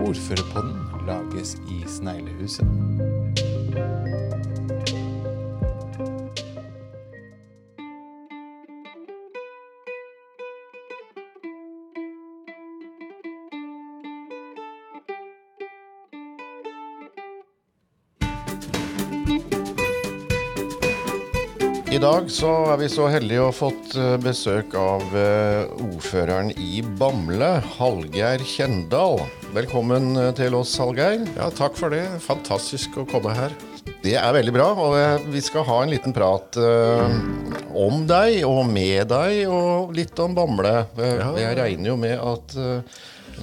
Ordførerpodden lages i Sneglehuset. I dag så er vi så heldige å ha fått eh, besøk av eh, ordføreren i Bamble, Hallgeir Kjendal. Velkommen eh, til oss, Hallgeir. Ja, takk for det. Fantastisk å komme her. Det er veldig bra, og vi skal ha en liten prat eh, om deg og med deg, og litt om Bamble. Jeg regner jo med at eh,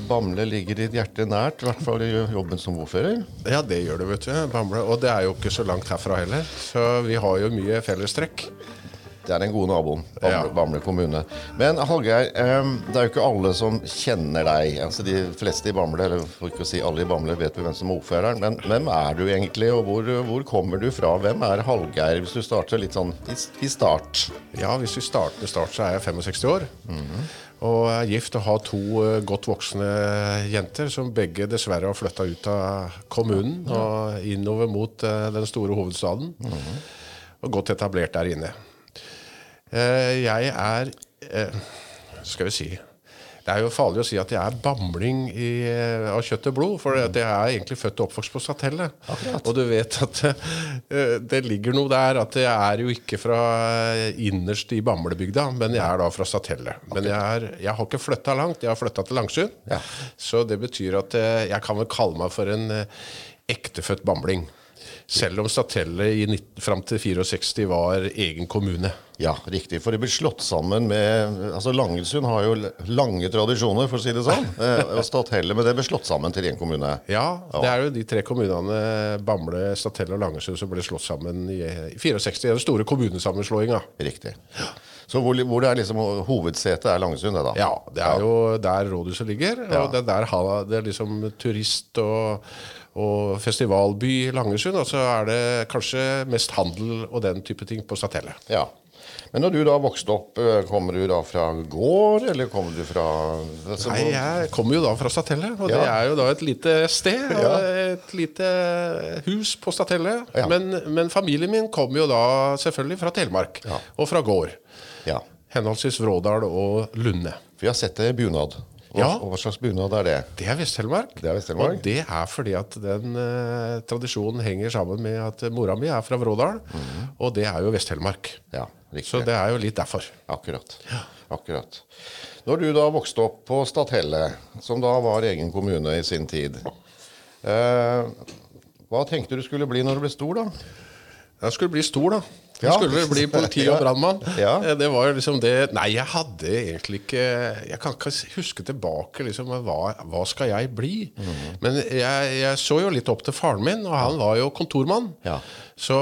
Bamble ligger ditt hjerte nært, i hvert fall i jobben som ordfører. Ja, det gjør det, vet du. Bamble. Og det er jo ikke så langt herfra heller. Så vi har jo mye fellestrekk. Det er den gode naboen, Bamble, Ja. Bamble kommune. Men Hallgeir, det er jo ikke alle som kjenner deg. Altså De fleste i Bamble, eller for ikke å si alle i Bamble, vet jo hvem som er ordføreren. Men hvem er du egentlig, og hvor, hvor kommer du fra? Hvem er Hallgeir, hvis du starter litt sånn i, i start? Ja, hvis vi starter start, så er jeg 65 år. Og er gift og har to eh, godt voksne jenter som begge dessverre har flytta ut av kommunen og innover mot eh, den store hovedstaden. Og godt etablert der inne. Eh, Jeg er Skal vi si Det er jo farlig å si at jeg er bamling i, eh, av kjøtt og blod, for jeg er egentlig født og oppvokst på Statelle. Og du vet at eh, det ligger noe der at jeg er jo ikke fra eh, innerst i Bamblebygda, men jeg er da fra Satelle. Men jeg, er, jeg har ikke flytta langt, jeg har flytta til Langsund. Ja. Så det betyr at jeg kan vel kalle meg for en ektefødt bamling. Selv om Statelle i fram til 64 var egen kommune. Ja, riktig. For det blir slått sammen med Altså Langesund har jo lange tradisjoner, for å si det sånn. Eh, og Stathelle, men det ble slått sammen til én kommune. Ja, det er jo de tre kommunene, Bamble, Statelle og Langesund, som ble slått sammen i, i 64. Den store kommunesammenslåinga. Riktig. Så hvor, hvor det er liksom hovedsetet er Langesund, det da? Ja, det er jo der rådhuset ligger. Ja. Det er der det er liksom turist- og, og festivalby Langesund. Og så er det kanskje mest handel og den type ting på Statelle. Ja. Men når du da vokste opp, eh, kommer du da fra gård, eller kommer du fra altså, Nei, jeg kommer jo da fra Statelle, og Ja. det er jo da et lite sted. Ja. Et lite hus på Statelle. Ja. Men, men familien min kommer jo da selvfølgelig fra Telemark, og fra gård. Ja. Henholdsvis Vrådal og Lunde. Vi har sett det i bunad. Hva, Ja. og hva slags bunad er det? Det er Vest-Telemark. Det Vest-Telemark. Og det er fordi at den eh, tradisjonen henger sammen med at mora mi er fra Vrådal, og det er jo Vest-Telemark. Ja. Så det er jo litt derfor. Akkurat. Akkurat. Når du da vokste opp på Stathelle, som da var egen kommune i sin tid, eh, hva tenkte du skulle bli når du ble stor, da? Jeg skulle bli stor, da. Ja. skulle bli politi og brannmann. Ja. Eh, Det var jo liksom det Nei, jeg hadde egentlig ikke Jeg kan ikke huske tilbake liksom hva, hva skal jeg bli? Mm. Men jeg, jeg så jo litt opp til faren min, og han var jo kontormann. Så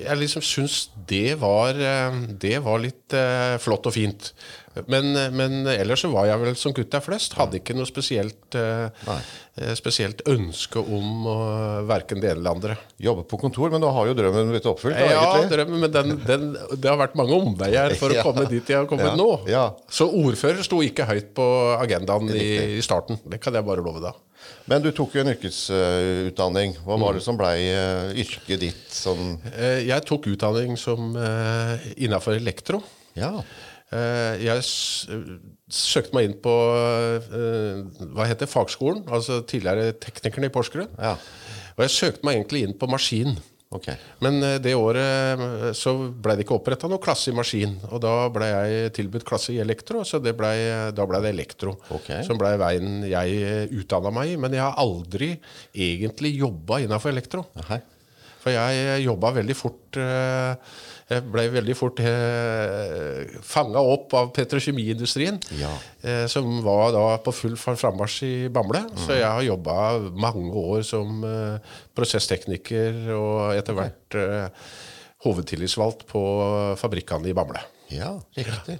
jeg liksom syns det var eh, Det var litt eh, flott og fint. Men, men ellers så var jeg vel som gutt er flest. Hadde ikke noe spesielt eh, eh, Spesielt ønske om uh, verken det ene eller andre. Jobbe på kontor, men da har jo drømmen blitt oppfylt, da, Ja, egentlig. drømmen, men den, den, det har vært mange omveier for å komme dit jeg har kommet Ja, nå. ja. Så ordfører sto ikke høyt på agendaen i, i starten. Det kan jeg bare love deg. Men du tok jo en yrkesutdanning. Hva Mm. var det som blei eh, yrket ditt sånn Eh, Jeg tok utdanning som uh, innafor elektro. Ja. Eh, Jeg søkte meg inn på eh, hva heter fagskolen, altså tidligere teknikerne i Porsgrunn. Ja. Og jeg søkte meg egentlig inn på maskin. Ok. Men eh, det året eh, så ble det ikke oppretta noe klasse i maskin. Og da ble jeg tilbudt klasse i elektro, så det ble, da ble det elektro. Okay. Som ble veien jeg utdanna meg i. Men jeg har aldri egentlig jobba innafor elektro. Aha. For jeg jobba veldig fort eh, Jeg ble veldig fort eh, fanga opp av petrokjemiindustrien. Ja. Eh, som var da på full frammarsj i Bamble. Mm. Så jeg har jobba mange år som eh, prosesstekniker og etter hvert eh, hovedtillitsvalgt på fabrikkene i Bamble. Ja, riktig.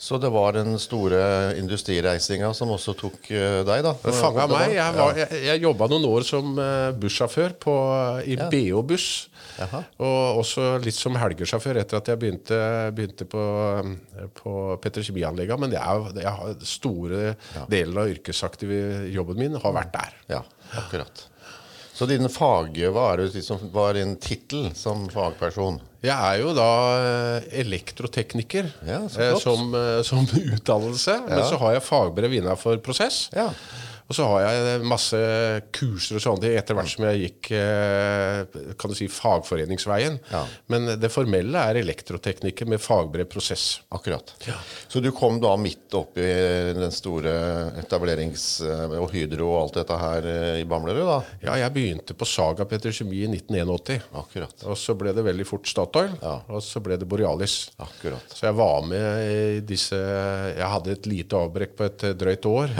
Så det var den store industrireisinga som også tok eh, deg, da? Det fanga meg. Jeg, var, jeg, jeg jobba noen år som eh, bussjåfør på, i BO Buss. Jaha. Og også litt som helgesjåfør etter at jeg begynte, begynte på, eh, på petrokjemianlegga. Men er, jeg store store deler av yrkesaktive jobben min har vært der. Ja, akkurat. Så din fag, hva er det som hva er din tittel som fagperson? Jeg er jo da eh, elektrotekniker Ja, eh, som, eh, som utdannelse. Men så har jeg fagbrev innenfor prosess. Ja. Og så har jeg masse kurser og sånne ting etter hvert som jeg gikk eh, kan du si, fagforeningsveien. Ja. Men det formelle er elektrotekniker med fagbrev prosess. Akkurat. Så du kom da midt oppi den store etablerings- og Hydro og alt dette her eh, i Bamlerud, da? Ja, jeg begynte på Saga Petrokjemi i 1981. Akkurat. Og så ble det veldig fort Statoil, Ja. og så ble det Borealis. Akkurat. Så jeg var med i disse Jeg hadde et lite avbrekk på et eh, drøyt år.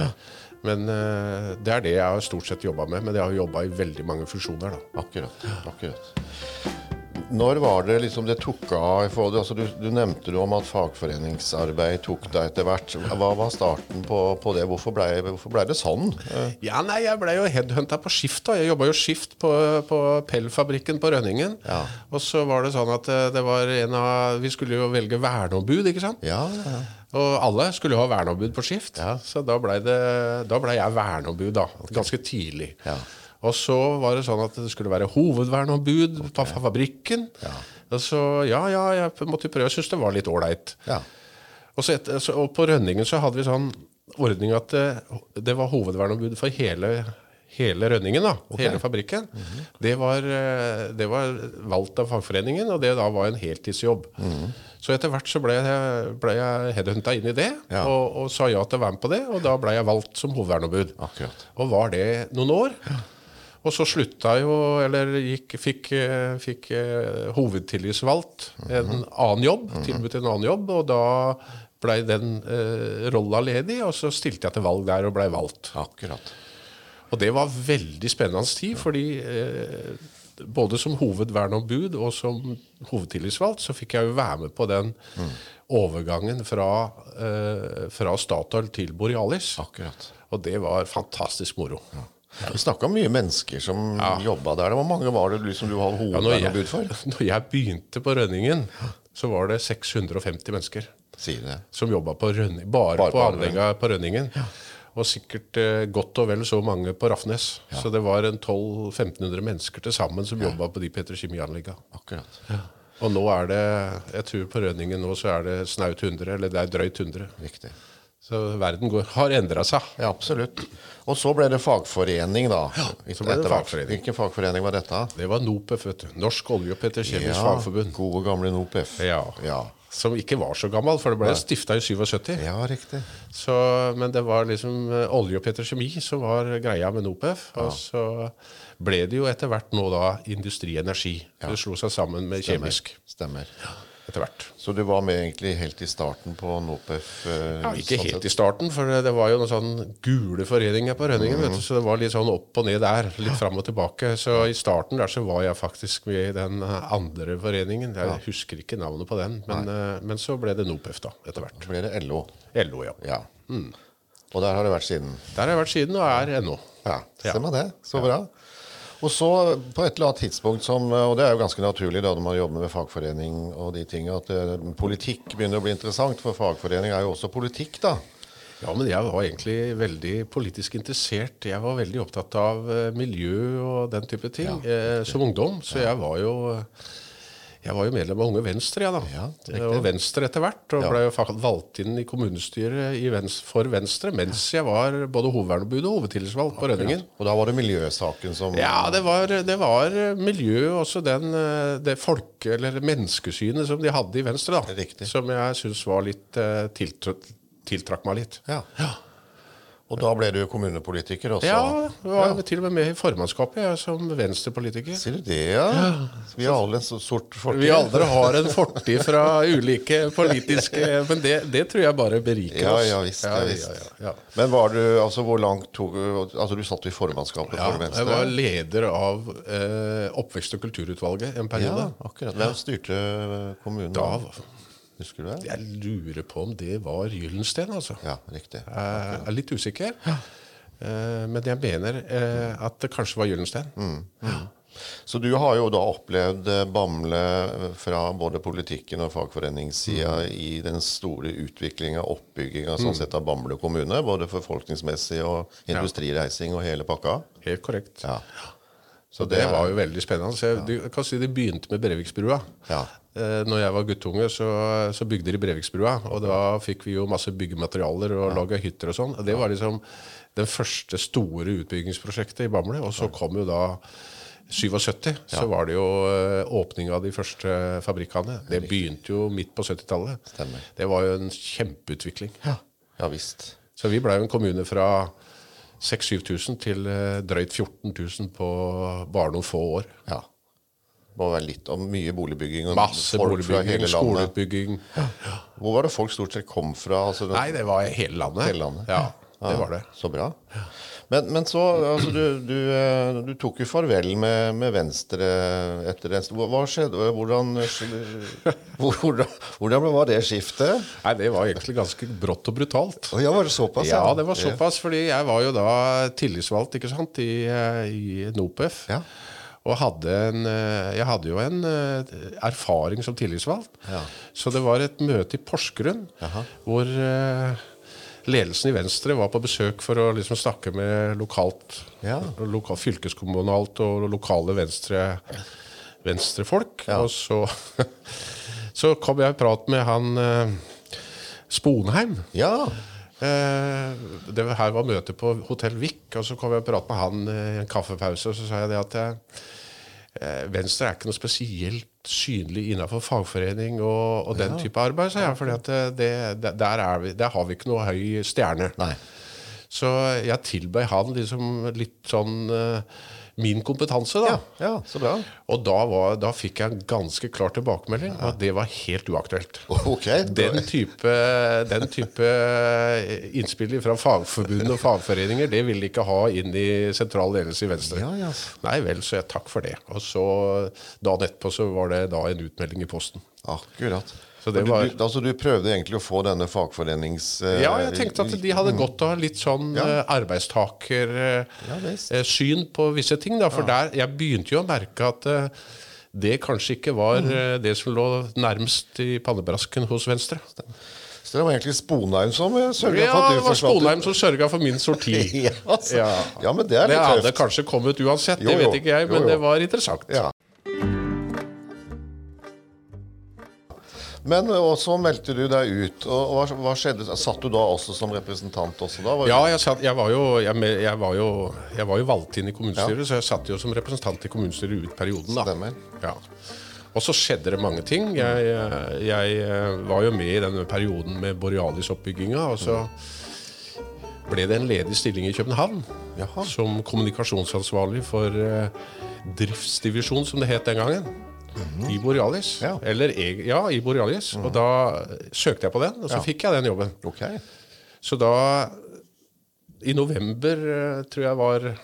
Men eh, det er det jeg har stort sett jobba med. Men jeg har jobba i veldig mange fusjoner, da. Akkurat. akkurat. Når var det liksom det tok av? Altså, du, du nevnte om at fagforeningsarbeid tok deg etter hvert. Hva var starten på, på det? Hvorfor blei ble det sånn? Eh, Ja, nei, jeg ble jo headhunta på skift. da. Jeg jobba jo skift på, på Pell-fabrikken på Rønningen. Ja. Og så var det sånn at eh, det var en av Vi skulle jo velge verneombud, ikke sant? Ja, ja, ja. Og alle skulle jo ha verneombud på skift. Ja. Så da blei ble jeg verneombud, da. Ganske tidlig. Ja. Og så var det sånn at det skulle være hovedverneombud på fabrikken. Og så, ja, ja, jeg måtte prøve. Jeg syntes det var litt ålreit. ja. Og, og på Rønningen så hadde vi sånn ordning at det, det var hovedverneombud for hele, hele Rønningen, da. Hele fabrikken. det, var, eh, det var valgt av fagforeningen, og det da var en heltidsjobb. Så etter hvert så ble jeg, ble jeg headhunta inn i det, Ja. og, og sa ja til å være med på det. Og da ble jeg valgt som hovedverneombud. Akkurat. Og var det noen år. Og så slutta jo, eller gikk, fikk, eh, fikk eh, hovedtillitsvalgt en annen jobb, tilbudt en annen jobb, og da blei den eh, rolla ledig, og så stilte jeg til valg der og blei valgt. Akkurat. Og det var veldig spennende tid, fordi eh, både som hovedverneombud og som hovedtillitsvalgt, så fikk jeg jo være med på den overgangen fra, eh, fra Statoil til Borealis. Akkurat. Og det var fantastisk moro. Vi snakka om mye mennesker som jobba der. Hvor mange var det liksom du hadde Ja, når, hovedverneombud jeg, for? når jeg begynte på Rønningen, så var det 650 mennesker si det. som jobba bare, Bare på på anlegga på Rønningen. Og sikkert eh, godt og vel så mange på Rafnes. Så det var en 1200-1500 mennesker til sammen som jobba på de petrokjemianlegga. Akkurat. Og nå er det, jeg tror på Rønningen nå så er det snaut 100, eller det er drøyt 100. Riktig. Så verden går, har endra seg. Ja, absolutt. Og så ble det fagforening, da. så ble det fagforening. Hvilken fagforening var dette? Det var NOPEF, vet du. Norsk olje- og petrokjemisk fagforbund. Gode, gamle NOPEF. Ja. ja. Som ikke var så gammel, for det ble stifta i 77. Ja, riktig. Så, men det var liksom eh, olje og petrokjemi som var greia med Nopef. Og så ble det jo etter hvert nå da Industri Energi. Det slo seg sammen med kjemisk Stemmer. Etter hvert. Så du var med egentlig helt i starten på NOPEF? eh, Ja, ikke sånn helt sett? i starten, for det var jo noen sånn gule foreninger på Rønningen. vet du, Så det var litt sånn opp og ned der. Litt fram og tilbake. Så i starten der så var jeg faktisk med i den andre foreningen. Jeg husker ikke navnet på den, men, eh, men så ble det Nopef da, etter hvert. Så ble det LO. LO, ja. Ja. Og der har det vært siden. Der har jeg vært siden, og er ennå. Ja, Ja. stemmer det. Så bra. Og så på et eller annet tidspunkt som, og det er jo ganske naturlig da når man jobber med fagforening og de tingene, at eh, politikk begynner å bli interessant, for fagforening er jo også politikk, da. Ja, men jeg var egentlig veldig politisk interessert. Jeg var veldig opptatt av eh, miljø og den type ting eh, som ungdom. Så jeg var jo jeg var jo medlem av Unge Venstre, jeg da. Ja, det og Venstre etter hvert. Og Ja. ble valgt inn i kommunestyret i Venstre, for Venstre mens jeg var både hovedverneombud og hovedtillitsvalgt på Rønningen. Og da var det miljøsaken som Ja, det var, det var miljø, også den, eh, det folke- eller menneskesynet som de hadde i Venstre, da. Riktig. Som jeg syns var litt eh, tiltrakk meg litt. Ja. Ja. Og da ble du kommunepolitiker også? Ja, jeg var til og med med i formannskapet jeg, som venstrepolitiker. Sier du det, ja? Vi har alle en så sort fortid. Vi alle har en fortid fra ulike politiske Men det, det tror jeg bare beriker oss. ja visst. Ja, visst. ja, ja, ja. Men var du, altså hvor langt tok Altså du satt i formannskapet Ja, for Venstre? jeg var leder av eh, oppvekst- og kulturutvalget en ja, akkurat. Hvem styrte kommunen? Da, Husker du det? Jeg lurer på om det var Gyllensten, altså. Ja, riktig. Jeg er litt usikker. Ja. Men jeg mener eh, at det kanskje var Gyllensten. Så du har jo da opplevd eh, Bamble fra både politikken og fagforeningssida Mm. i den store utviklinga oppbygginga sånn sett av Bamble kommune, både forfolkningsmessig og industrireising og hele pakka? Helt korrekt. Ja. Så det, var jo veldig spennende. Så jeg, du, kan si Det begynte med Breviksbrua. Ja. Eh, når jeg var guttunge, så, så bygde de Breviksbrua. Og da fikk vi jo masse byggematerialer og laga hytter og sånn. Det var liksom den første store utbyggingsprosjektet i Bamble. Og så kom jo da 77, så var det jo eh, åpning av de første fabrikkene. Det begynte jo midt på 70-tallet. Det var jo en kjempeutvikling. Ja visst. Så vi blei jo en kommune fra 6000-7000 til eh, drøyt 14 000 på bare noen få år. Ja. Må være litt om mye boligbygging Masse boligbygging, skoleutbygging. Hvor var det folk stort sett kom fra? Altså, Nei, det var hele landet. Hele landet. Ja, det var det. Så bra. Men, men så altså, du, du, eh, du tok jo farvel med, med Venstre etter det. Hva skjedde? Hvordan, hvordan, hvordan var det skiftet? Nei, det var egentlig ganske brått og brutalt. Og ja, var det såpass? Ja, det var såpass, fordi jeg var jo da tillitsvalgt ikke sant, i, eh, i NOPEF. Ja. Og hadde en, eh, jeg hadde jo en eh, erfaring som tillitsvalgt. Ja. Så det var et møte i Porsgrunn hvor eh, ledelsen i Venstre var på besøk for å liksom snakke med lokalt, Ja. lokal, fylkeskommunalt og lokale venstre, venstrefolk. Og så, så kom jeg i prat med han Sponheim. Ja. Eh, det her var møte på Hotell Vik, og så kom jeg og pratet med han eh, i en kaffepause. Og så sa jeg det at eh, Venstre er ikke noe spesielt synlig innenfor fagforening og, og den type arbeid, sa jeg. For der, er der har vi ikke noe høy stjerne. Nei. Så jeg tilbød han liksom litt sånn eh, min kompetanse, da. Ja, så bra. Og da, var, da fikk jeg en ganske klar tilbakemelding at det var helt uaktuelt. Ok. Den type, den type innspill fra fagforbund og fagforeninger, det ville de ikke ha inn i sentral ledelse i Venstre. Ja, ja. Nei vel, så jeg takk for det. Og så dagen etterpå så var det da en utmelding i posten. Akkurat. Det du, var- du, altså, du prøvde egentlig å få denne fagforenings... Uh, Ja, jeg tenkte at de hadde godt av litt sånn Ja. uh, arbeidstakersyn Ja, visst. på visse ting. Da, for der, jeg begynte jo å merke at eh, det kanskje ikke var eh, det som lå nærmest i pannebrasken hos Venstre. Så det var egentlig Sponheim som eh, sørga Ja, for at det du var forsvant ut. Sponheim som sørga for min sorti. Ja, altså. ja, men det er litt Det hadde tøft. kanskje kommet uansett, Jo, det vet ikke jeg, men jo. det var interessant. Men så meldte du deg ut. og Hva, hva skjedde? Satt du da også som representant også da? Var Ja, jeg, satt, jeg, var jo, jeg, jeg, var jo, jeg var jo valgt inn i kommunestyret, så jeg satt jo som representant i kommunestyret ut perioden. da. Stemmer. Ja. Og så skjedde det mange ting. Jeg, jeg eh, var jo med i denne perioden med Borealis-oppbygginga. Og så ble det en ledig stilling i København Jaha. som kommunikasjonsansvarlig for eh, driftsdivisjon, som det het den gangen. I Borealis. Ja. Eller, ja, i Borealis. Og da søkte jeg på den, og så fikk jeg den jobben. Okay. Så da I november, eh, tror jeg var eh,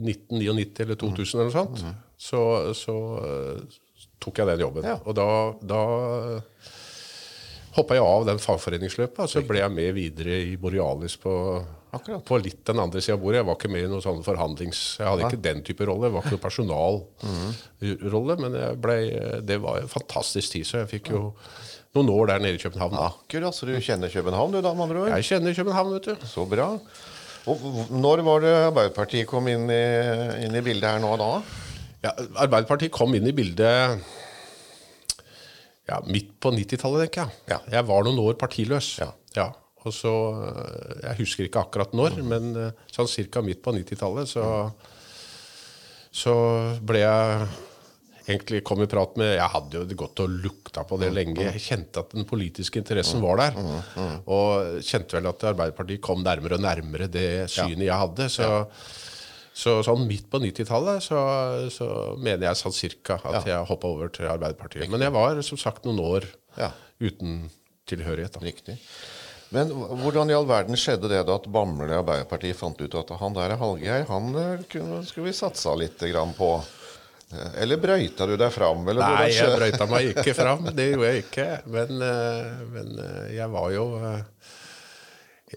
1999 eller 2000 eller noe sånt, så, så eh, tok jeg den jobben. Ja. Og da, da hoppa jeg av den fagforeningsløpet, og så ble jeg med videre i Borealis på, på litt den andre sida av bordet. Jeg var ikke med i noen sånne forhandlings... Jeg hadde ikke den type rolle. Jeg var ikke noen personalrolle, men jeg ble, det var en fantastisk tid. Så jeg fikk jo noen år der nede i København. Akkurat, så du kjenner København, du da, med andre ord? Jeg kjenner København, vet du. Så bra. Og når var det Arbeiderpartiet kom inn i, inn i bildet her nå da? Ja, Arbeiderpartiet kom inn i bildet ja, midt på 90-tallet, tenker jeg. Ja. Jeg var noen år partiløs. Ja. Og så, øh, Jeg husker ikke akkurat når, men øh, sånn cirka midt på 90-tallet så, så ble jeg egentlig kom i prat med Jeg hadde jo gått og lukta på det lenge. Jeg kjente at den politiske interessen var der. Og kjente vel at Arbeiderpartiet kom nærmere og nærmere det synet jeg hadde. Så, så sånn midt på 90-tallet så, så mener jeg sånn cirka at jeg hoppa over til Arbeiderpartiet. Men jeg var som sagt noen år Ja. uten tilhørighet. da. Riktig. Men hvordan i all verden skjedde det da at Bamble Arbeiderparti fant ut at han der Hallgeir, han eh, kunne, skulle vi satsa litt grann på? Eller brøyta du deg fram? Eller Nei, jeg brøyta meg ikke fram. Det gjorde jeg ikke. Men, eh, men eh, jeg var jo eh,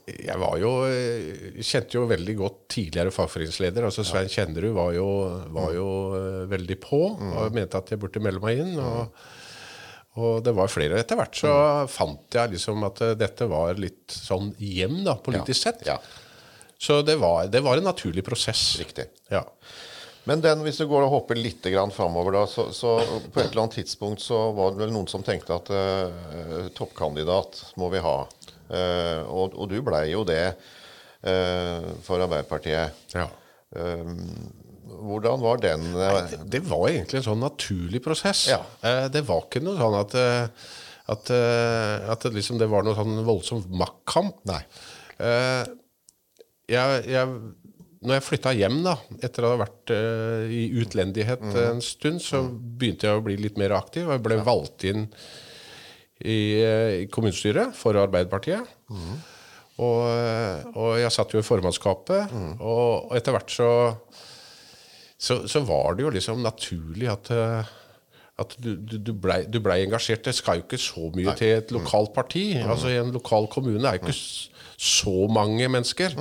Jeg var jo eh, Kjente jo veldig godt tidligere fagforeningsleder. altså Svein Kjennerud var jo, var jo mm. veldig på og mente at jeg burde melde meg inn. og og det var flere etter hvert. Så fant jeg liksom at eh, dette var litt sånn hjem, da, politisk sett. Ja, Så det var, det var en naturlig prosess. riktig. Ja. Men den, hvis du går og hopper litt framover, da, så, så på et eller annet tidspunkt så var det vel noen som tenkte at uh, toppkandidat må vi ha. Eh, og, og du blei jo det eh, for Arbeiderpartiet. ja. Eh, hvordan var den Nei, Det var egentlig en sånn naturlig prosess. Ja. Det var ikke noe sånn at, at, at det, liksom, det var noe sånn voldsom maktkamp. Nei. Jeg, jeg, når jeg flytta hjem, da, etter å ha vært i utlendighet en stund, så begynte jeg å bli litt mer aktiv. og Jeg ble valgt inn i, eh, i kommunestyret for Arbeiderpartiet. Og, eh, og jeg satt jo i formannskapet, og, og etter hvert så så, så var det jo liksom naturlig at, eh, at du, du, du blei ble engasjert. Det skal jo ikke så mye til et lokalt parti. Altså I en lokal kommune er jo ikke så mange mennesker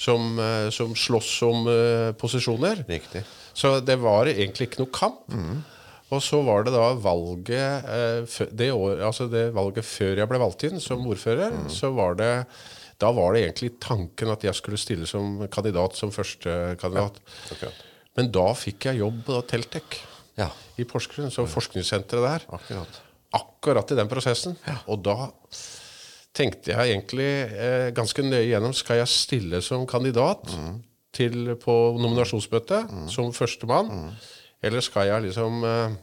som, som slåss om uh, posisjoner. Riktig. Så det var egentlig ikke noe kamp. Og så var det da valget eh, det, år, altså det valget før jeg ble valgt inn som ordfører, så var det da var det egentlig tanken at jeg skulle stille som kandidat som førstekandidat. akkurat. Men da fikk jeg jobb på Teltek Ja, i Porsgrunn, som forskningssenteret der. akkurat. Akkurat i den prosessen. Og da tenkte jeg egentlig eh, ganske nøye gjennom skal jeg stille som kandidat til, på nominasjonsmøtet som førstemann, eller skal jeg liksom eh,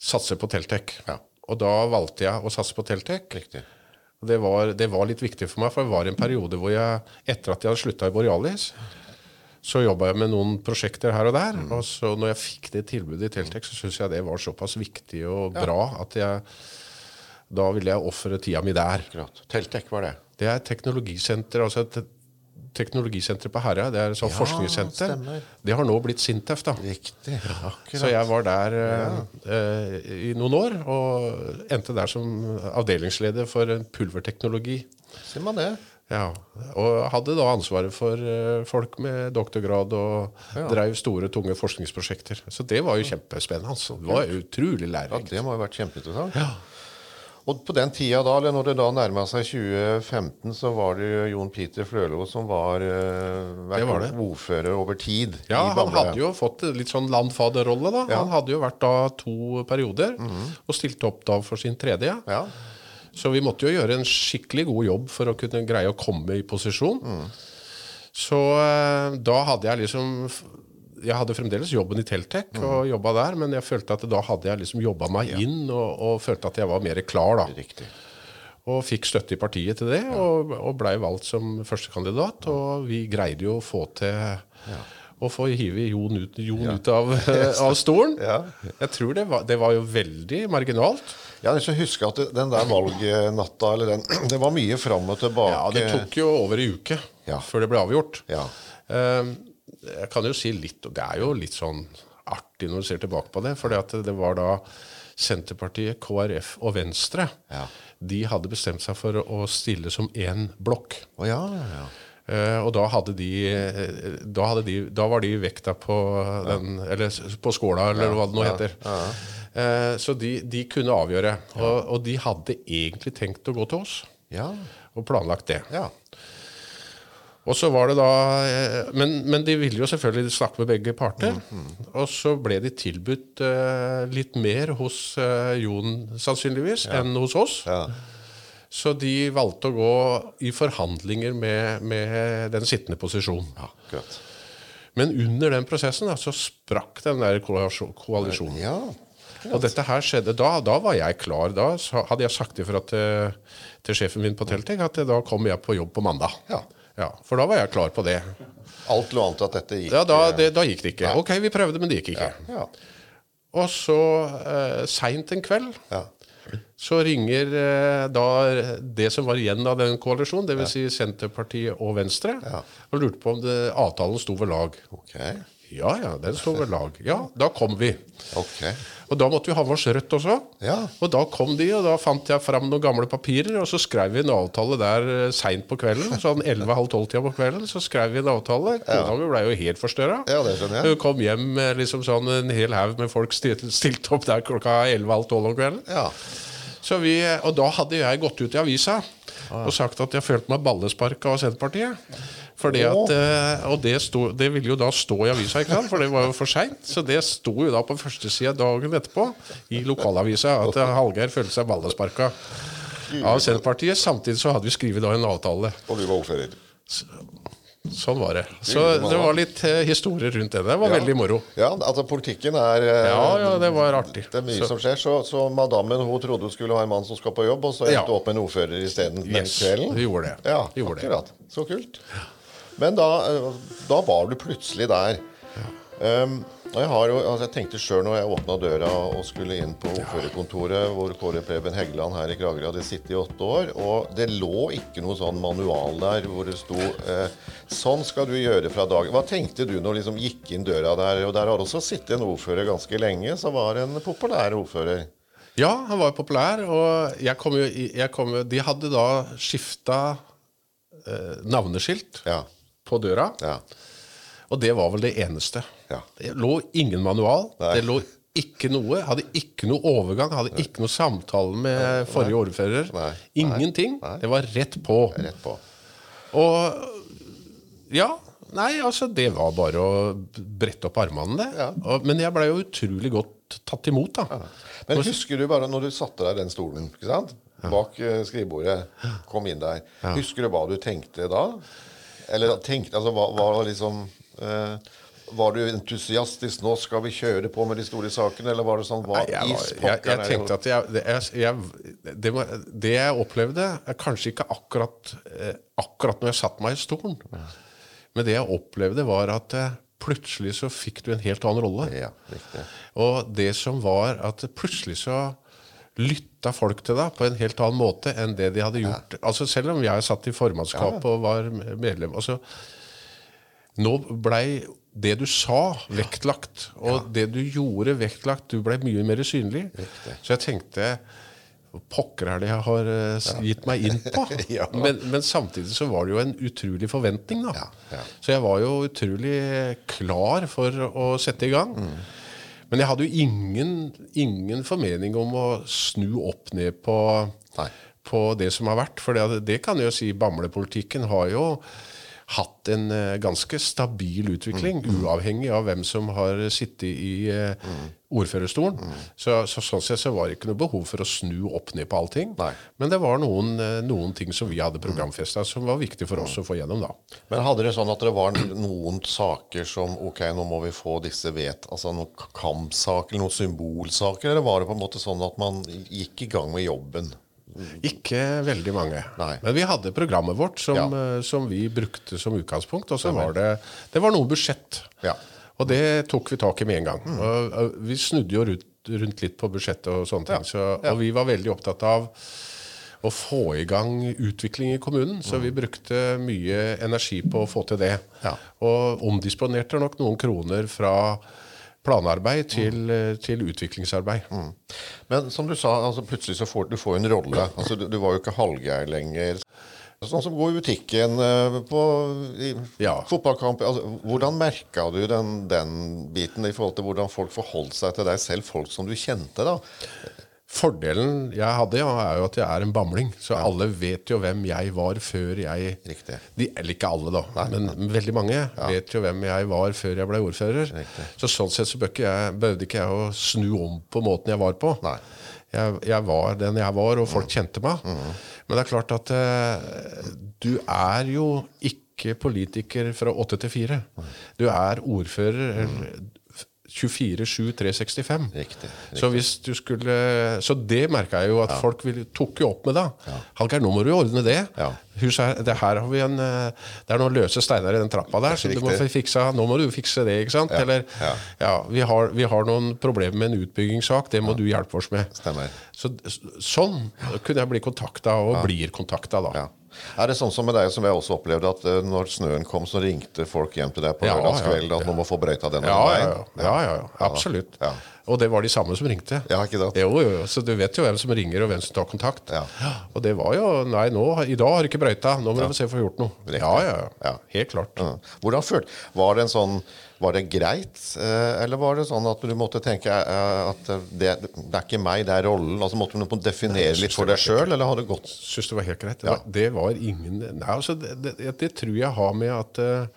satse på Teltek? Ja. Og da valgte jeg å satse på Teltek. Det var, det var litt viktig for meg, for det var en periode hvor jeg, etter at jeg hadde slutta i Borealis, så jobba jeg med noen prosjekter her og der. Og så når jeg fikk det tilbudet i Teltek, så syns jeg det var såpass viktig og bra at jeg da ville jeg ofre tida mi der. akkurat. Teltek var det. Det er et teknologisenter, altså et teknologisenter på Herøya. Det er et sånt Ja, forskningssenter. stemmer. Det har nå blitt Sintef, da. Riktig. Akkurat. Så jeg var der eh, eh, i noen år, og endte der som avdelingsleder for pulverteknologi. Ser man det? Ja, Og hadde da ansvaret for eh, folk med doktorgrad og drev store, tunge forskningsprosjekter. Så det var jo kjempespennende. Altså. Det var utrolig Ja, det må jo ha vært kjempeinteressant. Og på den tida da, eller når det da nærma seg 2015, så var det jo Jon Peter Flølo som var, uh, Det var det. ordfører over tid. Ja, han hadde jo fått litt sånn landfaderrolle, da. Ja. Han hadde jo vært da to perioder, og stilte opp da for sin tredje. Ja, Så vi måtte jo gjøre en skikkelig god jobb for å kunne greie å komme i posisjon. Så uh, da hadde jeg liksom Jeg hadde fremdeles jobben i Teltek og jobba der, men jeg følte at da hadde jeg liksom jobba meg inn og, og følte at jeg var mer klar, da. riktig. Og fikk støtte i partiet til det, og, og blei valgt som førstekandidat. Og vi greide jo å få til å få hive Jon ut, Jon ut av, av stolen. Ja. Jeg tror det var, det var jo veldig marginalt. Jeg har lyst til å huske at den der valgnatta, eller den Det var mye fram og tilbake. Ja, det tok jo over ei uke Ja. før det ble avgjort. Ja. Eh, Jeg kan jo si litt, det er jo litt sånn artig når du ser tilbake på det, for det var da Senterpartiet, KrF og Venstre. Ja. De hadde bestemt seg for å stille som én blokk. Oh, ja, ja. Eh, og da hadde de eh, da, hadde de, da var de vekta på den Eller på skåla, eller hva det nå heter. Uh, så de, de kunne avgjøre. Og, og de hadde egentlig tenkt å gå til oss, Ja. og planlagt det. ja. Og så var det da eh, men, men de ville jo selvfølgelig snakke med begge parter. Og så ble de tilbudt uh, litt mer hos uh, Jon, sannsynligvis, enn hos oss. Ja. Så de valgte å gå i forhandlinger med, med den sittende posisjonen. Ja, Men under den prosessen da, så sprakk den der koalisjonen. Ja. Og dette her skjedde, da, da var jeg klar. Da hadde jeg sagt ifra til, til sjefen min på Telting at da kommer jeg på jobb på mandag. Ja. Ja, For da var jeg klar på det. Alt lå an til at dette gikk Ja, da, det, da gikk det ikke. Ok, vi prøvde, men det gikk ikke. Ja. Og så eh, seint en kveld Ja. så ringer eh, da det som var igjen av den koalisjonen, dvs. Si Senterpartiet og Venstre, Ja. og lurte på om det, avtalen sto ved lag. Ok. Ja ja, den sto ved lag. Ja, da kom vi. Ok. Og da måtte vi ha med oss Rødt også. Ja. Og da kom de, og da fant jeg fram noen gamle papirer, og så skrev vi en avtale der eh, seint på kvelden. Sånn 11-halv-12-tida på kvelden, så skrev vi en avtale. Kona mi ble jo helt forstørra. Ja. Hun kom hjem liksom sånn en hel haug med folk stilt, stilt opp der klokka 11-halv-12 om kvelden. Ja. Så vi, og da hadde jeg gått ut i avisa og sagt at jeg følte meg ballesparka av Senterpartiet. Fordi at, eh, og det, sto, det ville jo da stå i avisa, ikke sant? for det var jo for seint. Så det sto jo da på førstesida dagen etterpå i lokalavisa at Hallgeir følte seg ballesparka av Senterpartiet. Samtidig så hadde vi skrevet da en avtale. Og du var ordfører. Sånn var det. Så det var litt eh, historie rundt det. Det var veldig moro. Ja, altså politikken er eh, Ja, ja, det var artig. Det er mye Så- som skjer. Så, så madammen hun trodde hun skulle ha en mann som skal på jobb, og så endte Ja. hun opp med en ordfører isteden den Yes, kvelden. hun gjorde det. Ja, gjorde akkurat. det. Så kult. Men da, da var du plutselig der. Um, og jeg, har jo, altså jeg tenkte sjøl når jeg åpna døra og skulle inn på ordførerkontoret, hvor Kåre Preben Heggeland her i Kragerø hadde sittet i åtte år, og det lå ikke noe sånn manual der hvor det sto eh, Sånn skal du gjøre fra dag Hva tenkte du når du liksom gikk inn døra der? Og der har også sittet en ordfører ganske lenge, som var en populær ordfører. Ja, han var populær, og jeg kom jo, jeg kom jo De hadde da skifta eh, navneskilt Ja. På døra, Ja. og det var vel det eneste. Ja. Det lå ingen manual. Nei. Det lå ikke noe. Hadde ikke noe overgang. Hadde ikke noe samtale med forrige ordfører. Ingenting. Nei. Det var rett på. Rett på. Og ja. Nei, altså, det var bare å brette opp armene, det. Ja. Og, men jeg blei jo utrolig godt tatt imot, da. Men husker du bare når du satte deg i den stolen ikke sant? bak eh, skrivebordet, kom inn der Husker du hva du tenkte da? Eller tenkte, altså, var, hva liksom eh, Var du entusiastisk 'Nå skal vi kjøre på med de store sakene', eller var det sånn hva, i var, jeg, tenkte at jeg, det, jeg, jeg, det, det jeg opplevde, er kanskje ikke akkurat, eh, akkurat når jeg satte meg i stolen. Men det jeg opplevde, var at eh, plutselig så fikk du en helt annen rolle. Ja. Og det som var at plutselig så lytta folk til deg på en helt annen måte enn det de hadde gjort. Altså Selv om jeg satt i formannskapet og var medlem altså, Nå blei det du sa, vektlagt. Og det du gjorde, vektlagt. Du blei mye mer synlig. Så jeg tenkte Pokker er det jeg har eh, gitt meg inn på? Ja. men, men samtidig så var det jo en utrolig forventning, da. ja. Så jeg var jo utrolig klar for å sette i gang. Men jeg hadde jo ingen, ingen formening om å snu opp ned på, på det som har vært. For det, det kan jeg jo si, Bamble-politikken har jo hatt en eh, ganske stabil utvikling, uavhengig av hvem som har sittet i mm. ordførerstolen. Så, så sånn sett så var det ikke noe behov for å snu opp ned på allting. Nei. Men det var noen, eh, noen ting som vi hadde programfesta som var viktig for oss å få gjennom da. Men hadde det sånn at det var noen saker som Ok, nå må vi få disse vet Altså noen kampsaker noen symbolsaker, eller var det på en måte sånn at man gikk i gang med jobben? Ikke veldig mange. Nei. Men vi hadde programmet vårt som, Ja. eh, som vi brukte som utgangspunkt. Og så var det, det var noe budsjett. Ja. Og det tok vi tak i med en gang. Og, og vi snudde jo rundt, rundt litt på budsjettet og sånne ting. Så, og vi var veldig opptatt av å få i gang utvikling i kommunen. Så vi brukte mye energi på å få til det. Ja. Og omdisponerte nok noen kroner fra planarbeid til, eh, til utviklingsarbeid. Men som du sa, altså plutselig så får du får en rolle. Altså Du, du var jo ikke Hallgeir lenger. Sånn som går i butikken eh, på Ja. fotballkamp. Altså, hvordan merka du den, den biten i forhold til hvordan folk forholdt seg til deg selv, folk som du kjente? da? Fordelen jeg hadde, ja, er jo at jeg er en bamling. Så alle vet jo hvem jeg var før jeg Riktig. De, eller ikke alle, da, men veldig mange vet jo hvem jeg var før jeg ble ordfører. Riktig. Så sånn sett så behøvde ikke jeg å snu om på måten jeg var på. Nei. Jeg, jeg var den jeg var, og folk kjente meg. Men det er klart at eh, du er jo ikke politiker fra åtte til fire. Du er ordfører eller 24-7-365. Riktig, Så hvis du skulle Så det merka jeg jo at folk ville, tok jo opp med da. Hallgeir, nå må du ordne det. Ja. Huset det her har vi en Det er noen løse steiner i den trappa der, så du må fikse, Nå må du fikse det, ikke sant? Eller ja. ja, vi, har, vi har noen problemer med en utbyggingssak, det må du hjelpe oss med. Stemmer. Så, sånn kunne jeg bli kontakta, og blir kontakta, da. Er det sånn som med deg, som jeg også opplevde, at eh, når snøen kom, så ringte folk hjem til deg på Ja, ja, ja, at man må få brøyta den Ja, veien? ja, ja. ja, ja, ja. Absolutt. Ja. Og det var de samme som ringte. Ja, ikke sant? Jo, jo, jo. Så du vet jo hvem som ringer, og hvem som tar kontakt. Ja. Og det var jo Nei, nå, i dag har du ikke brøyta. Nå må vi se om vi får gjort noe. Riktig. Ja, ja, Ja. ja. Helt klart. Ja. Hvordan følte Var det en sånn Var det greit, eh, eller var det sånn at du måtte tenke eh, at det, det er ikke meg, det er rollen? Altså Måtte du definere litt for deg sjøl, eller har det gått Syns det var helt greit. Det, var, det var ingen Nei, altså, det, det, det tror jeg har med at eh,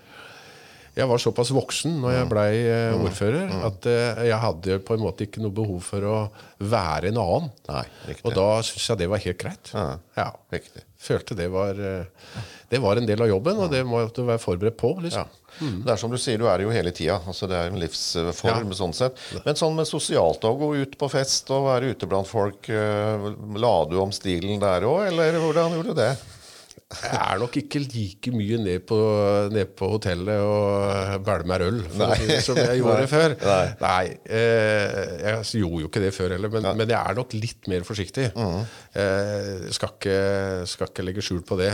jeg var såpass voksen når jeg blei eh, ordfører, at eh, jeg hadde på en måte ikke noe behov for å være en annen. Nei. Og da syns jeg det var helt greit. Ja, Ja. Følte det var eh, Det var en del av jobben, og det må du være forberedt på. Ja. Mm. Det er som du sier, du er jo hele tida. Altså, det er en livsform sånn sett. Men sånn med sosialt, å gå ut på fest og være ute blant folk, la du om stilen der òg, eller hvordan gjorde du det? Jeg er nok ikke like mye ned på, ned på hotellet og bælmer øl for si som jeg gjorde før. Nei, eh, jeg gjorde jo ikke det før heller, men, men jeg er nok litt mer forsiktig. Eh, skal, ikke, skal ikke legge skjul på det.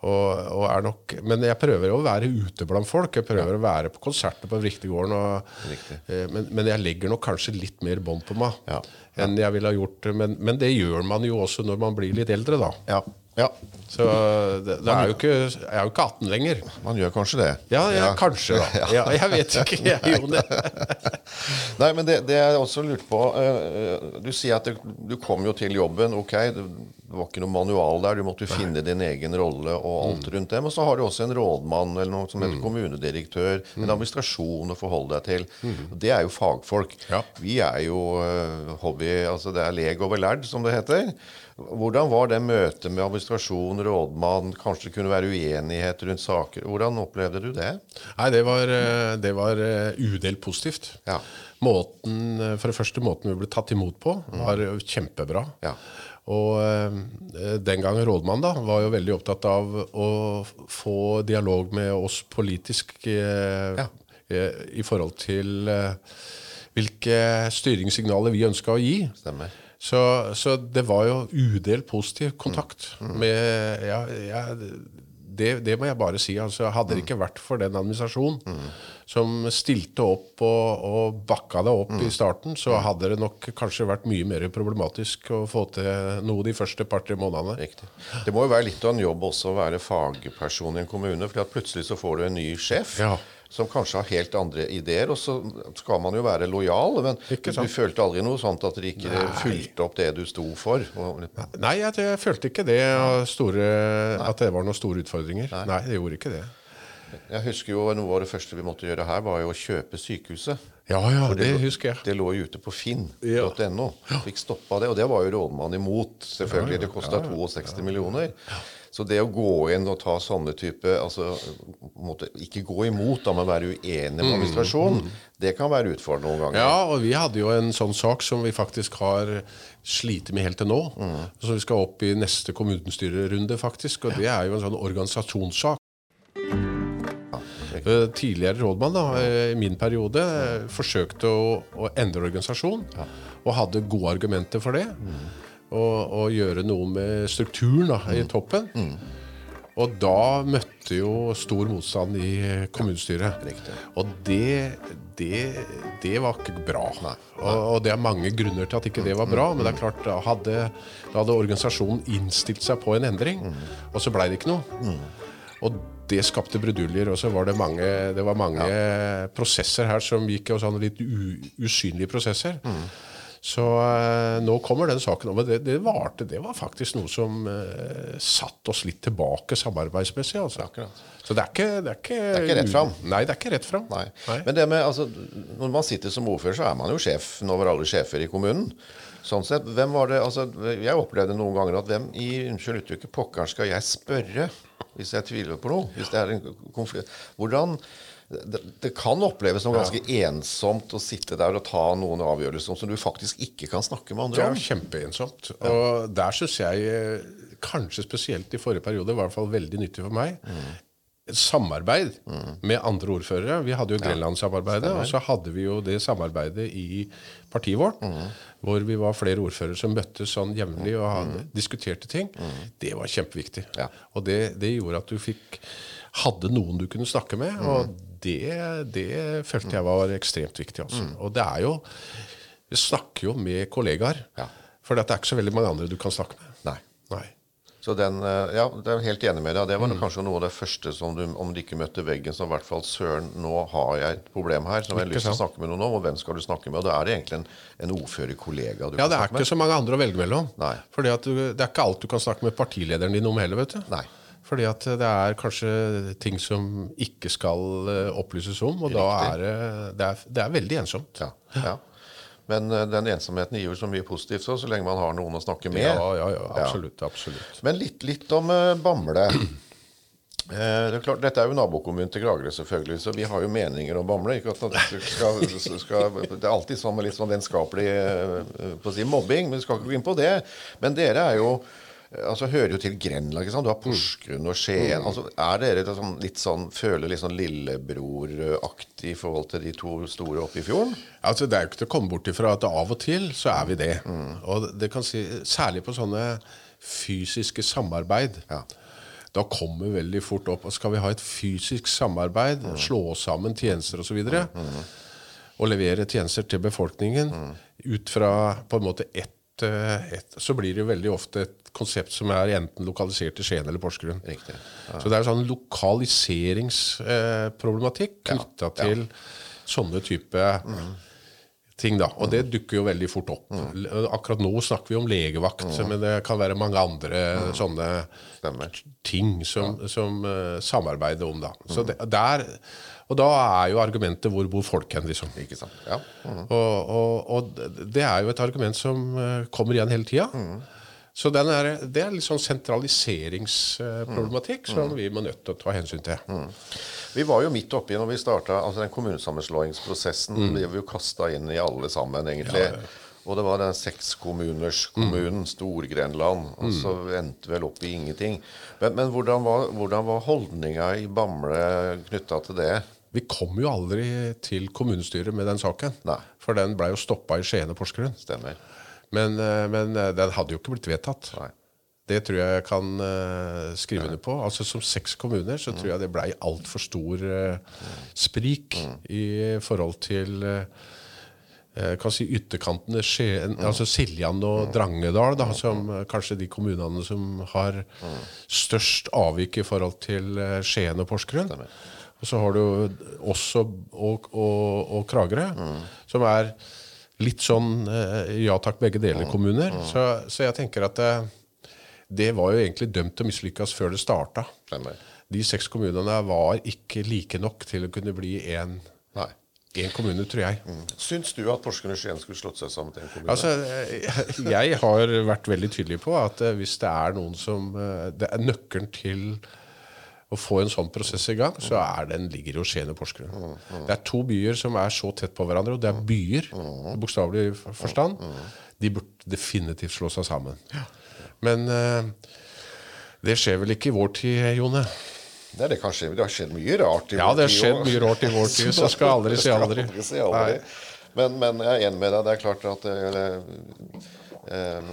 Og, og er nok, men jeg prøver å være ute blant folk. Jeg prøver å være på konserter på Vriktegården. Eh, men, men jeg legger nok kanskje litt mer bånd på meg Ja. enn jeg ville ha gjort. Men, men det gjør man jo også når man blir litt eldre, da. Ja. Ja. Så det, det er jo ikke, jeg er jo ikke 18 lenger. Man gjør kanskje det. Ja, ja, kanskje, da. Ja, jeg vet ikke. Jeg det. Nei, men det, det jeg også lurte på eh, Du sier at du, du kom jo til jobben. Ok, det, var ikke noe manual der. Du måtte jo finne din egen rolle og alt Mm. rundt det. Men så har du også en rådmann eller noe som heter kommunedirektør. Mm. En administrasjon å forholde deg til. Det er jo fagfolk. Ja. Vi er jo eh, hobby... Altså det er leg over lærd, som det heter. Hvordan var det møtet med administrasjon, rådmann? Kanskje det kunne være uenighet rundt saker. Hvordan opplevde du det? Nei, det var, eh, det var eh, udelt positivt. Ja. Måten, eh, for det første, måten vi ble tatt imot på, var kjempebra. Ja. Og den gangen rådmann da, var jo veldig opptatt av å få dialog med oss politisk Ja. eh, i forhold til hvilke styringssignaler vi ønska å gi. Stemmer. Så, så det var jo udelt positiv kontakt med ja, ja, det, det må jeg bare si. Altså, hadde det ikke vært for den administrasjonen som stilte opp og, og bakka det opp i starten, så hadde det nok kanskje vært mye mer problematisk å få til noe de første par-tre månedene. Riktig. Det må jo være litt av en jobb også å være fagperson i en kommune. for plutselig så får du en ny sjef Ja. Som kanskje har helt andre ideer. Og så skal man jo være lojal, men du følte aldri noe sånt at dere ikke fulgte opp det du sto for? Nei, jeg, jeg følte ikke det store, at det var noen store utfordringer. Nei, det gjorde ikke det. jeg husker jo noe av det første vi måtte gjøre her, var jo å kjøpe sykehuset. Ja, ja, det, det husker jeg. Det lå jo ute på Ja. finn.no. Fikk stoppa det. Og det var jo rådmannen imot, selvfølgelig. Det kosta 62 millioner. Så det å gå inn og ta sånne type altså, Ikke gå imot, da, men være uenig med administrasjonen, det kan være utfordrende noen ganger. Ja, og vi hadde jo en sånn sak som vi faktisk har slitt med helt til nå. Så vi skal opp i neste kommunestyrerunde, faktisk. Og det er jo en sånn organisasjonssak. Eh, Tidligere rådmann da, eh, i min periode eh, forsøkte å, å endre organisasjon, og hadde gode argumenter for det. Og, og gjøre noe med strukturen da, i toppen. Og da møtte jo stor motstand i kommunestyret. Riktig. Og det, det, det var ikke bra. Og, og det er mange grunner til at ikke det var bra. Men det er klart, da hadde, da hadde organisasjonen innstilt seg på en endring, og så blei det ikke noe. Og det skapte bruduljer. Og så var det mange, det var mange prosesser her som gikk og sånn litt u, usynlige prosesser. Så eh, nå kommer den saken. Men det, det varte. Det var faktisk noe som uh, satt oss litt tilbake samarbeidsmessig. Altså. Akkurat. Så det er ikke Det er ikke, Det er ikke rett fram. Nei, det er ikke rett fram. Nei. Men det med, altså, når man sitter som ordfører, så er man jo sjefen over alle sjefer i kommunen. Sånn sett, hvem var det, altså, Jeg opplevde noen ganger at hvem i unnskyld uttrykket pokker skal jeg spørre hvis jeg tviler på noe? Hvis det er en konflikt. Hvordan det, det kan oppleves som ganske ensomt å sitte der og ta noen avgjørelser som du faktisk ikke kan snakke med andre er Det jo kjempeensomt. Og der syns jeg, eh, kanskje spesielt i forrige periode, var i hvert fall veldig nyttig for meg, Mm. samarbeid med andre ordførere. Vi hadde jo Grenlandssamarbeidet, og så hadde vi jo det samarbeidet i partiet vårt, hvor vi var flere ordførere som møttes sånn jevnlig og hadde, diskuterte ting. Det var kjempeviktig. Ja. Og det, det gjorde at du fikk hadde noen du kunne snakke med, og det, det følte jeg var ekstremt viktig. Også. Og det er jo Vi snakker jo med kollegaer. Ja. For det er ikke så veldig mange andre du kan snakke med. Nei. Nei. Så den, eh, ja, det er helt enig med deg. Det var mm. kanskje noe av det første som du, om du ikke møtte veggen, så i hvert fall søren, nå har jeg et problem her som jeg har lyst til å snakke med noen om, og hvem skal du snakke med? Og da er det egentlig en, en ordførerkollega du Ja, kan det er ikke med. så mange andre å velge mellom. Nei. For Det er ikke alt du kan snakke med partilederen din om heller. vet du. Nei. Fordi at det er kanskje ting som ikke skal eh, opplyses om, og da er det, det, er, det er veldig ensomt. Ja, ja. Men eh, den ensomheten gir jo så mye positivt så, så lenge man har noen å snakke med. Ja, ja, ja, absolutt. absolutt. Men litt, litt om eh, Bamble. Eh, det er klart, Dette er jo nabokommunen til Kragerø, selvfølgelig, så vi har jo meninger om Bamble. Ikke at det, skal, skal, det er alltid sånn med litt sånn vennskapelig på å si, mobbing, men vi skal ikke gå inn på det. Men dere er jo altså hører jo til Grenland. ikke sant? Du har Porsgrunn og Skien. altså Er dere liksom, litt sånn, føler litt sånn lillebroraktig i forhold til de to store oppe i fjorden? Altså, det er jo ikke til å komme bort ifra at av og til så er vi det. Og det kan si, Særlig på sånne fysiske samarbeid. Ja. Da kommer veldig fort opp og Skal vi ha et fysisk samarbeid, slå sammen tjenester osv., og, så og levere tjenester til befolkningen ut fra på en måte ett et, så blir det veldig ofte et konsept som er enten lokalisert til Skien eller Porsgrunn. Riktig. Så det er sånn lokaliseringsproblematikk knytta til sånne type ting. da, Og det dukker jo veldig fort opp. Akkurat nå snakker vi om legevakt, men det kan være mange andre sånne Stemmer. ting som, som uh, samarbeider om. da. Så det, der, og da er jo argumentet hvor bor folk hen, liksom. Ikke sant? Ja. Mm. Og, og, og det er jo et argument som eh, kommer igjen hele tida. Så den er, det er litt sånn sentraliseringsproblematikk som vi må nødt til å ta hensyn til. Vi var jo midt oppi når vi starta altså den kommunesammenslåingsprosessen. Vi jo kasta inn i alle sammen, egentlig. Og det var den sekskommunerskommunen, mm. Stor-Grenland. Og så endte vel opp i ingenting. Men, men hvordan var, hvordan var holdninga i Bamble knytta til det? Vi kom jo aldri til kommunestyret med den saken. Nei. For den blei jo stoppa i Skien og Porsgrunn. Stemmer. Men, eh, men eh, den hadde jo ikke blitt vedtatt. Nei. Det tror jeg jeg kan uh, skrive under på. Altså Som seks kommuner så tror jeg det blei altfor stor uh, sprik i forhold til uh, kan si ytterkantene Skien, altså Siljan og Drangedal, da, som eh, kanskje de kommunene som har størst avvik i forhold til Skien og Porsgrunn. Og så har du også og, og, og Kragerø, som er litt sånn eh, ja takk, begge deler kommuner. Så, så jeg tenker at eh, det var jo egentlig dømt til å mislykkes før det starta. De seks kommunene var ikke like nok til å kunne bli én kommune, tror jeg. Syns du at Porsgrunn og Skien skulle slått seg sammen til en kommune? Altså, eh, jeg har vært veldig tydelig på at hvis det er noen som Det er nøkkelen til å få en sånn prosess i gang, så er den ligger jo Skien og Porsgrunn. Det er to byer som er så tett på hverandre, og det er byer, i bokstavelig forstand. De burde definitivt slå seg sammen. Men uh, det skjer vel ikke i vår tid, Jone? Det, er det, kan skje, det har skjedd mye rart i Ja, vår det har skjedd mye rart i vår tid, så skal aldri si aldri. Skal aldri si aldri. Men, men jeg er enig med deg. Det er klart at det, eh,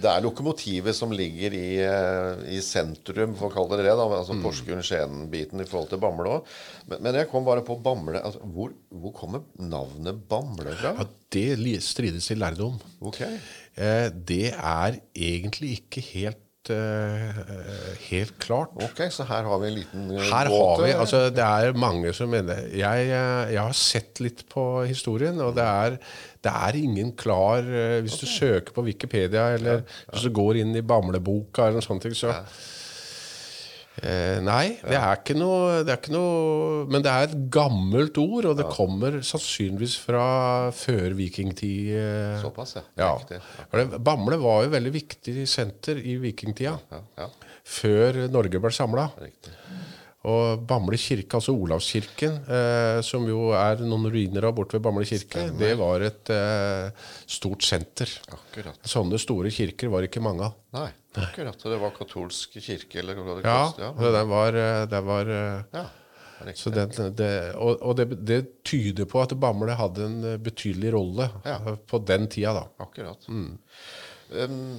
det er lokomotivet som ligger i, eh, i sentrum, for å kalle det det. da, altså Mm. Porsgrunn-Skien-biten i forhold til Bamble òg. Men, men jeg kom bare på Bamble. Altså, hvor, hvor kommer navnet Bamble fra? Ja, det strides i lærdom. Ok. Eh, det er egentlig ikke helt, eh, helt klart. Ok, Så her har vi en liten eh, Her båt? har vi, altså Det er mange som mener Jeg, jeg har sett litt på historien, og det er, det er ingen klar Hvis Hvis du søker på Wikipedia, eller hvis du går inn i Bamleboka, eller noe sånt, så eh, Nei, det er, ikke noe, det er ikke noe Men det er et gammelt ord, og det kommer sannsynligvis fra før vikingtid. eh, Såpass, ja. ja. Det, Bamble var jo veldig viktig senter i vikingtida. Ja, ja. Før Norge ble samla. Og Bamble kirke, altså Olavskirken, eh, som jo er noen ruiner av borte ved Bamble kirke, det var et eh, stort senter. Akkurat. Sånne store kirker var ikke mange av. Nei, akkurat. Og det var katolsk kirke, eller hva det Ja, kost- ja. det var, eh, det var eh, ja. så den, det, Og, og det, det tyder på at Bamble hadde en betydelig rolle Ja. på den tida, da. Akkurat. Mm. Um,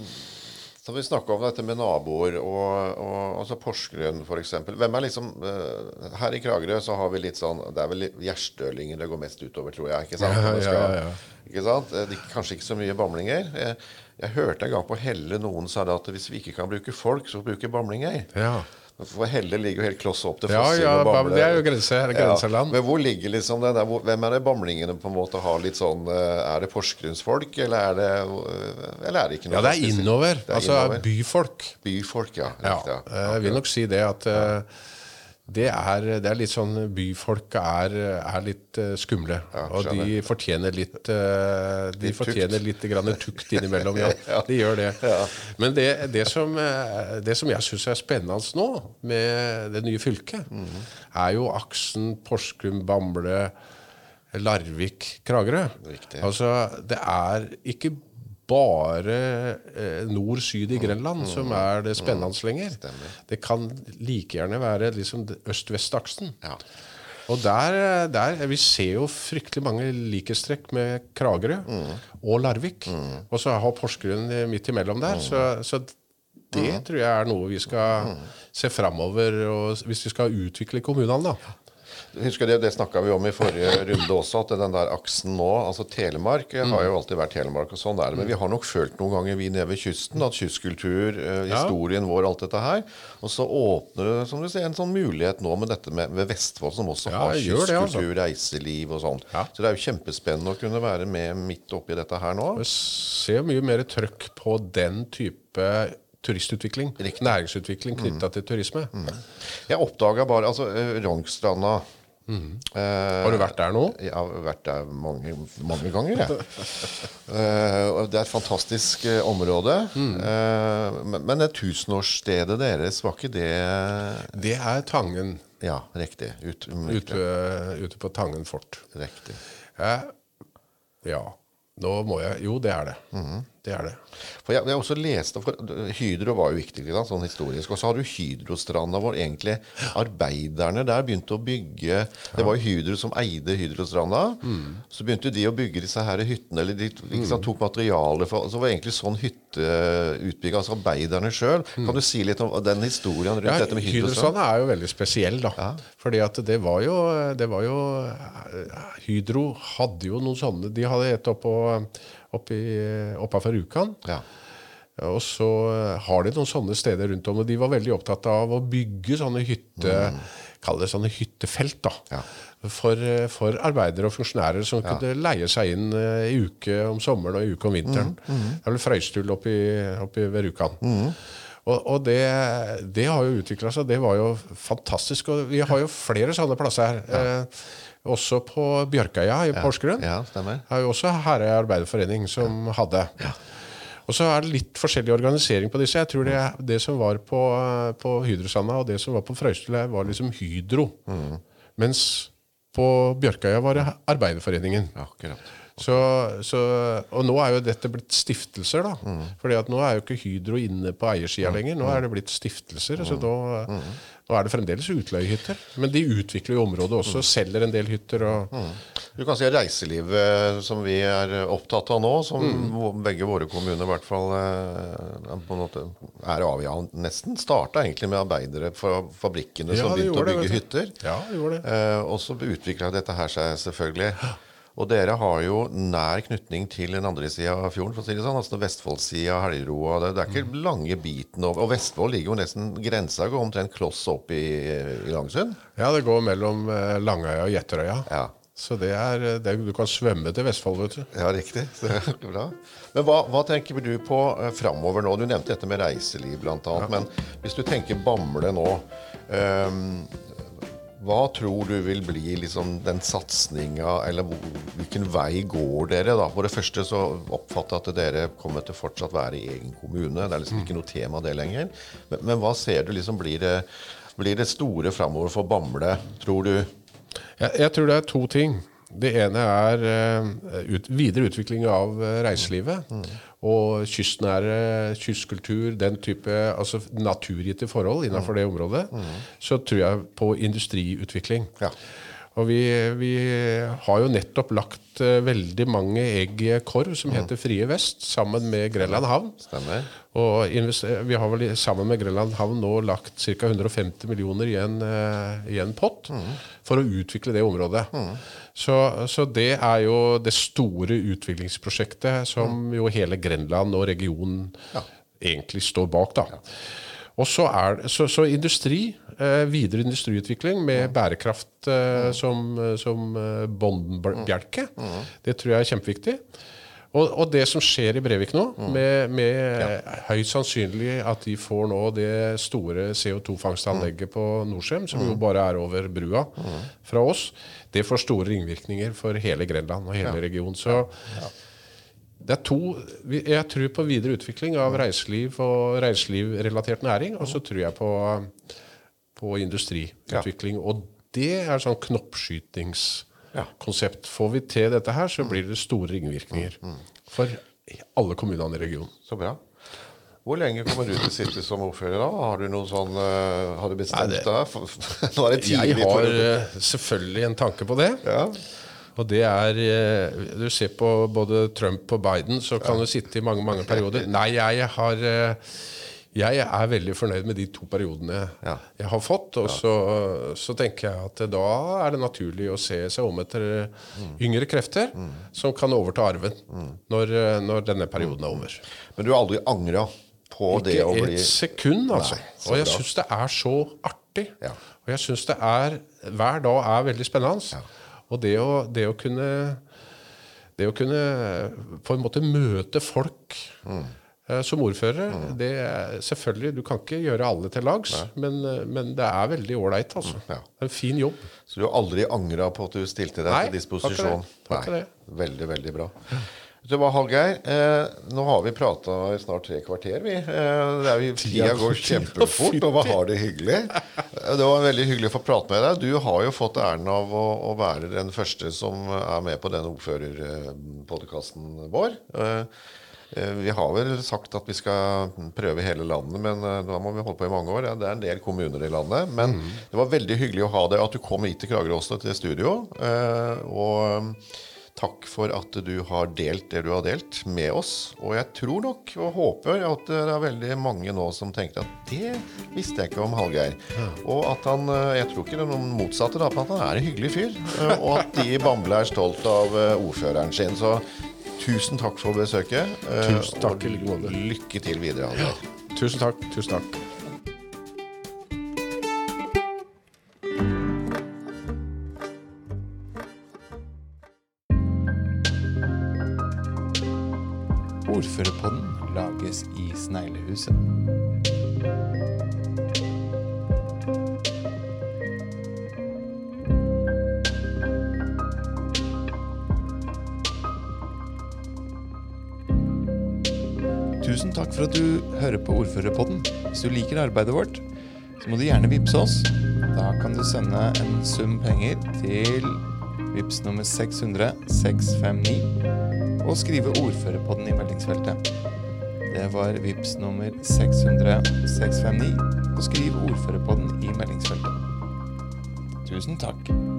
så vi snakka om dette med naboer og, og altså Porsgrunn f.eks. Hvem er liksom uh, Her i Kragerø så har vi litt sånn Det er vel gjerstølinger det går mest utover, tror jeg. Ikke sant? Ja, ja, ja. Ikke sant? Eh, kanskje ikke så mye bamlinger. Jeg, jeg hørte en gang på Helle noen sa det at hvis vi ikke kan bruke folk, så bruker bamlinger. Ja. For Helle ligger jo helt kloss opp til Ja, Fossing ja, og Bamble. det er jo grense- grenseland. Men hvor ligger liksom den der, hvem er det bamlingene på en måte har litt sånn eh, Er det Porsgrunnsfolk, eller er det eh, Eller er det ikke noe ja, det er innover. Det er Altså innover. byfolk. Byfolk, ja. Ja, Riktig, eh, jeg vil nok si det at eh, det er, det er litt sånn Byfolk er, er litt eh, skumle. Ja, og de fortjener litt eh, De tukt. fortjener litt grann tukt innimellom, ja. De gjør det. Men det, det, som, eh, det som jeg syns er spennende nå, med det nye fylket, Mhm. er jo aksen Porsgrunn-Bamble Larvik-Kragerø. Altså, det er ikke bare eh, nord-syd i Grenland som er det spennende lenger. Stemmer. Det kan like gjerne være liksom øst-vest-aksen. Ja. Og der, der Vi ser jo fryktelig mange likhetstrekk med Kragerø og Larvik. Og så har Porsgrunn eh, midt imellom der. Så, så det tror jeg er noe vi skal se framover hvis vi skal utvikle kommunene. da. Husker Det, det snakka vi om i forrige runde også, at den der aksen nå altså Telemark eh, har jo alltid vært Telemark, og sånn er det. Men vi har nok følt noen ganger, vi nede ved kysten, at kystkultur, eh, historien vår, alt dette her Og så åpner det som du ser, en sånn mulighet nå med dette med, med Vestfold, som også Ja, har kystkultur, altså. kystkultur, reiseliv og sånn. Ja. Så det er jo kjempespennende å kunne være med midt oppi dette her nå. Vi ser mye mer trøkk på den type turistutvikling, næringsutvikling knytta til turisme. Jeg oppdaga bare altså eh, Rognstranda Uh, Har du vært der nå? Jeg har vært der mange, mange ganger, jeg. uh, det er et fantastisk uh, område. Eh, men, det tusenårsstedet deres, var ikke det Det er Tangen. Ja, riktig. Ut, Ute, ute på Tangen fort. Riktig. Ja. ja. Nå må jeg Jo, det er det. Det er det. For jeg, jeg også leste for Hydro var jo viktig, da, sånn historisk. Og så har du Hydrostranda, hvor egentlig arbeiderne der begynte å bygge Det var jo Hydro som eide Hydrostranda. Så begynte de å bygge disse her hyttene, eller de sant, tok materialer for Så var det egentlig sånn hytteutbygging, altså arbeiderne sjøl. Kan du si litt om den historien rundt Ja, dette med Hydrostranda? Hydrostranda er jo veldig spesiell, da. Fordi at det var jo, det var jo Hydro hadde jo noen sånne De hadde et oppå oppafor Rjukan. Ja. Og så har de noen sånne steder rundt om, og de var veldig opptatt av å bygge sånne hytte, kall det sånne hyttefelt, da. Ja. For, for arbeidere og funksjonærer som kunne leie seg inn eh, i uke om sommeren og i uke om vinteren. Det er vel Frøystul oppi, oppi ved Rjukan. Og, og det, det har jo utvikla seg. Det var jo fantastisk. Og vi har jo flere sånne plasser her. Eh, også på Bjørkøya i Porsgrunn. ja, stemmer. Er jo også Herøy arbeiderforening som hadde. Og så er det litt forskjellig organisering på disse. Jeg tror det, det som var på, på Hydrosanda og det som var på Frøystul, var liksom Hydro. Mens på Bjørkøya var det Arbeiderforeningen. Akkurat. Så, så, og nå er jo dette blitt stiftelser, da. Fordi at nå er jo ikke Hydro inne på eiersida lenger. Nå er det blitt stiftelser. Så nå, nå er det fremdeles utleiehytter. Men de utvikler jo området også. Selger en del hytter. og Du kan si reiselivet som vi er opptatt av nå, som begge våre kommuner i hvert fall eh, på en måte er avhengig av nesten, starta egentlig med arbeidere fra fabrikkene Ja, som begynte å bygge det, hytter. Ja, det gjorde det. Eh, og så utvikla dette her seg selvfølgelig. Og dere har jo nær knytning til den andre sida av fjorden, for å si det sånn. Altså Vestfoldsida, Helgeroa. Det, det er ikke lange biten over. Og Vestfold ligger jo nesten Grensa går omtrent kloss opp i, i Langsund. Ja, det går mellom eh, Langøya og Gjetterøya. Ja. Så det er, det, du kan svømme til Vestfold, vet du. Ja, riktig. Det er bra. Men hva, hva tenker du på uh, framover nå? Du nevnte dette med reiseliv, blant annet. Men hvis du tenker Bamble nå ehm, hva tror du vil bli liksom den satsinga, eller hvilken vei går dere? da? For det første så oppfatter jeg at dere kommer til fortsatt være i egen kommune. Det er liksom ikke noe tema det lenger. Men, men hva ser du liksom blir det blir det store framover for Bamble, tror du? Jeg, jeg tror det er to ting. Det ene er eh, ut, videre utvikling av reiselivet. reiselivet. Og kystnære kystkultur, den type altså naturgitte forhold innenfor det området. Så tror jeg på industriutvikling. Ja. Og vi, vi har jo nettopp lagt eh, veldig mange egg i korv som heter Frie Vest, sammen med Grenland havn. Stemmer. Og vi har vel sammen med Grenland havn nå lagt ca. 150 millioner i en, eh, i en pott for å utvikle det området. Så, så det er jo det store utviklingsprosjektet som jo hele Grenland og regionen egentlig står bak. da. Og så, er, så, så industri, eh, videre industriutvikling med bærekraft eh, som, som eh, båndbjelke, det tror jeg er kjempeviktig. Og, og det som skjer i Brevik nå, med, med høyst sannsynlig at de får nå det store CO2-fangstanlegget på Norcem, som jo bare er over brua fra oss, det får store ringvirkninger for hele Grenland og hele regionen. Så det er to Jeg tror på videre utvikling av reiseliv og reiselivrelatert næring, og så tror jeg på, på industriutvikling. Og det er sånn knoppskytingskonsept. Får vi til dette her, så blir det store ringvirkninger for alle kommunene i regionen. Så bra. Hvor lenge kommer du til å sitte som ordfører da? Har du noe sånn uh, Har du bestemt deg? Nå er det Jeg har eh, selvfølgelig en tanke på det. ja. Og det er uh, Du ser på både Trump og Biden, så kan du sitte i mange mange perioder. Nei, jeg har Jeg er veldig fornøyd med de to periodene Ja. jeg har fått. Og så, så tenker jeg at da er det naturlig å se seg om etter Mm. yngre krefter som kan overta arven når, eh, når denne perioden er over. Men du har aldri angra på det å bli Ikke et sekund, altså. Nei, og jeg syns det er så artig. Ja. Og jeg syns det er Hver dag er veldig spennende. Og det å, det å kunne Det å kunne på en måte møte folk Mm. Eh, som ordfører det er, Selvfølgelig, du kan ikke gjøre alle til lags, men, eh, men det er veldig ålreit. Altså. Ja. Er en fin jobb. Så du har aldri angra på at du stilte deg Nei, til disposisjon? takk for det. Veldig, veldig bra. Du hva, Hallgeir? Eh, nå har vi prata i snart tre kvarter, vi. Eh, det er jo, tida går kjempefort, og vi har det hyggelig. Eh, Det var veldig hyggelig å få prate med deg. Du har jo fått æren av å, å være den første som er med på den ordførerpodkasten vår. Eh, vi har vel sagt at vi skal prøve hele landet, men eh, da må vi holde på i mange år. Ja, Det er en del kommuner i landet. Men det var veldig hyggelig å ha deg, at du kom hit til Kragerø også, til studio. Eh, og Takk for at du har delt det du har delt med oss. Og jeg tror nok og håper at det er veldig mange nå som tenker at det visste jeg ikke om Hallgeir. Og at han eh, Jeg tror ikke det er noen motsatte, da, men at han er en hyggelig fyr. Eh, Og at de i Bamble er stolt av eh, ordføreren sin. Så tusen takk for besøket. eh, Tusen takk i like måte. Lykke til videre. Ja. Tusen takk. Tusen takk. Ordførerpodden lages i Sneglehuset. For at du hører på Ordførerpodden. Hvis du liker arbeidet vårt, så må du gjerne vippse oss. Da kan du sende en sum penger til vips nummer 600 659 og skrive ordførerpodden i meldingsfeltet. Det var vips nummer 600 659 og skriv ordførerpodden i meldingsfeltet. Tusen takk.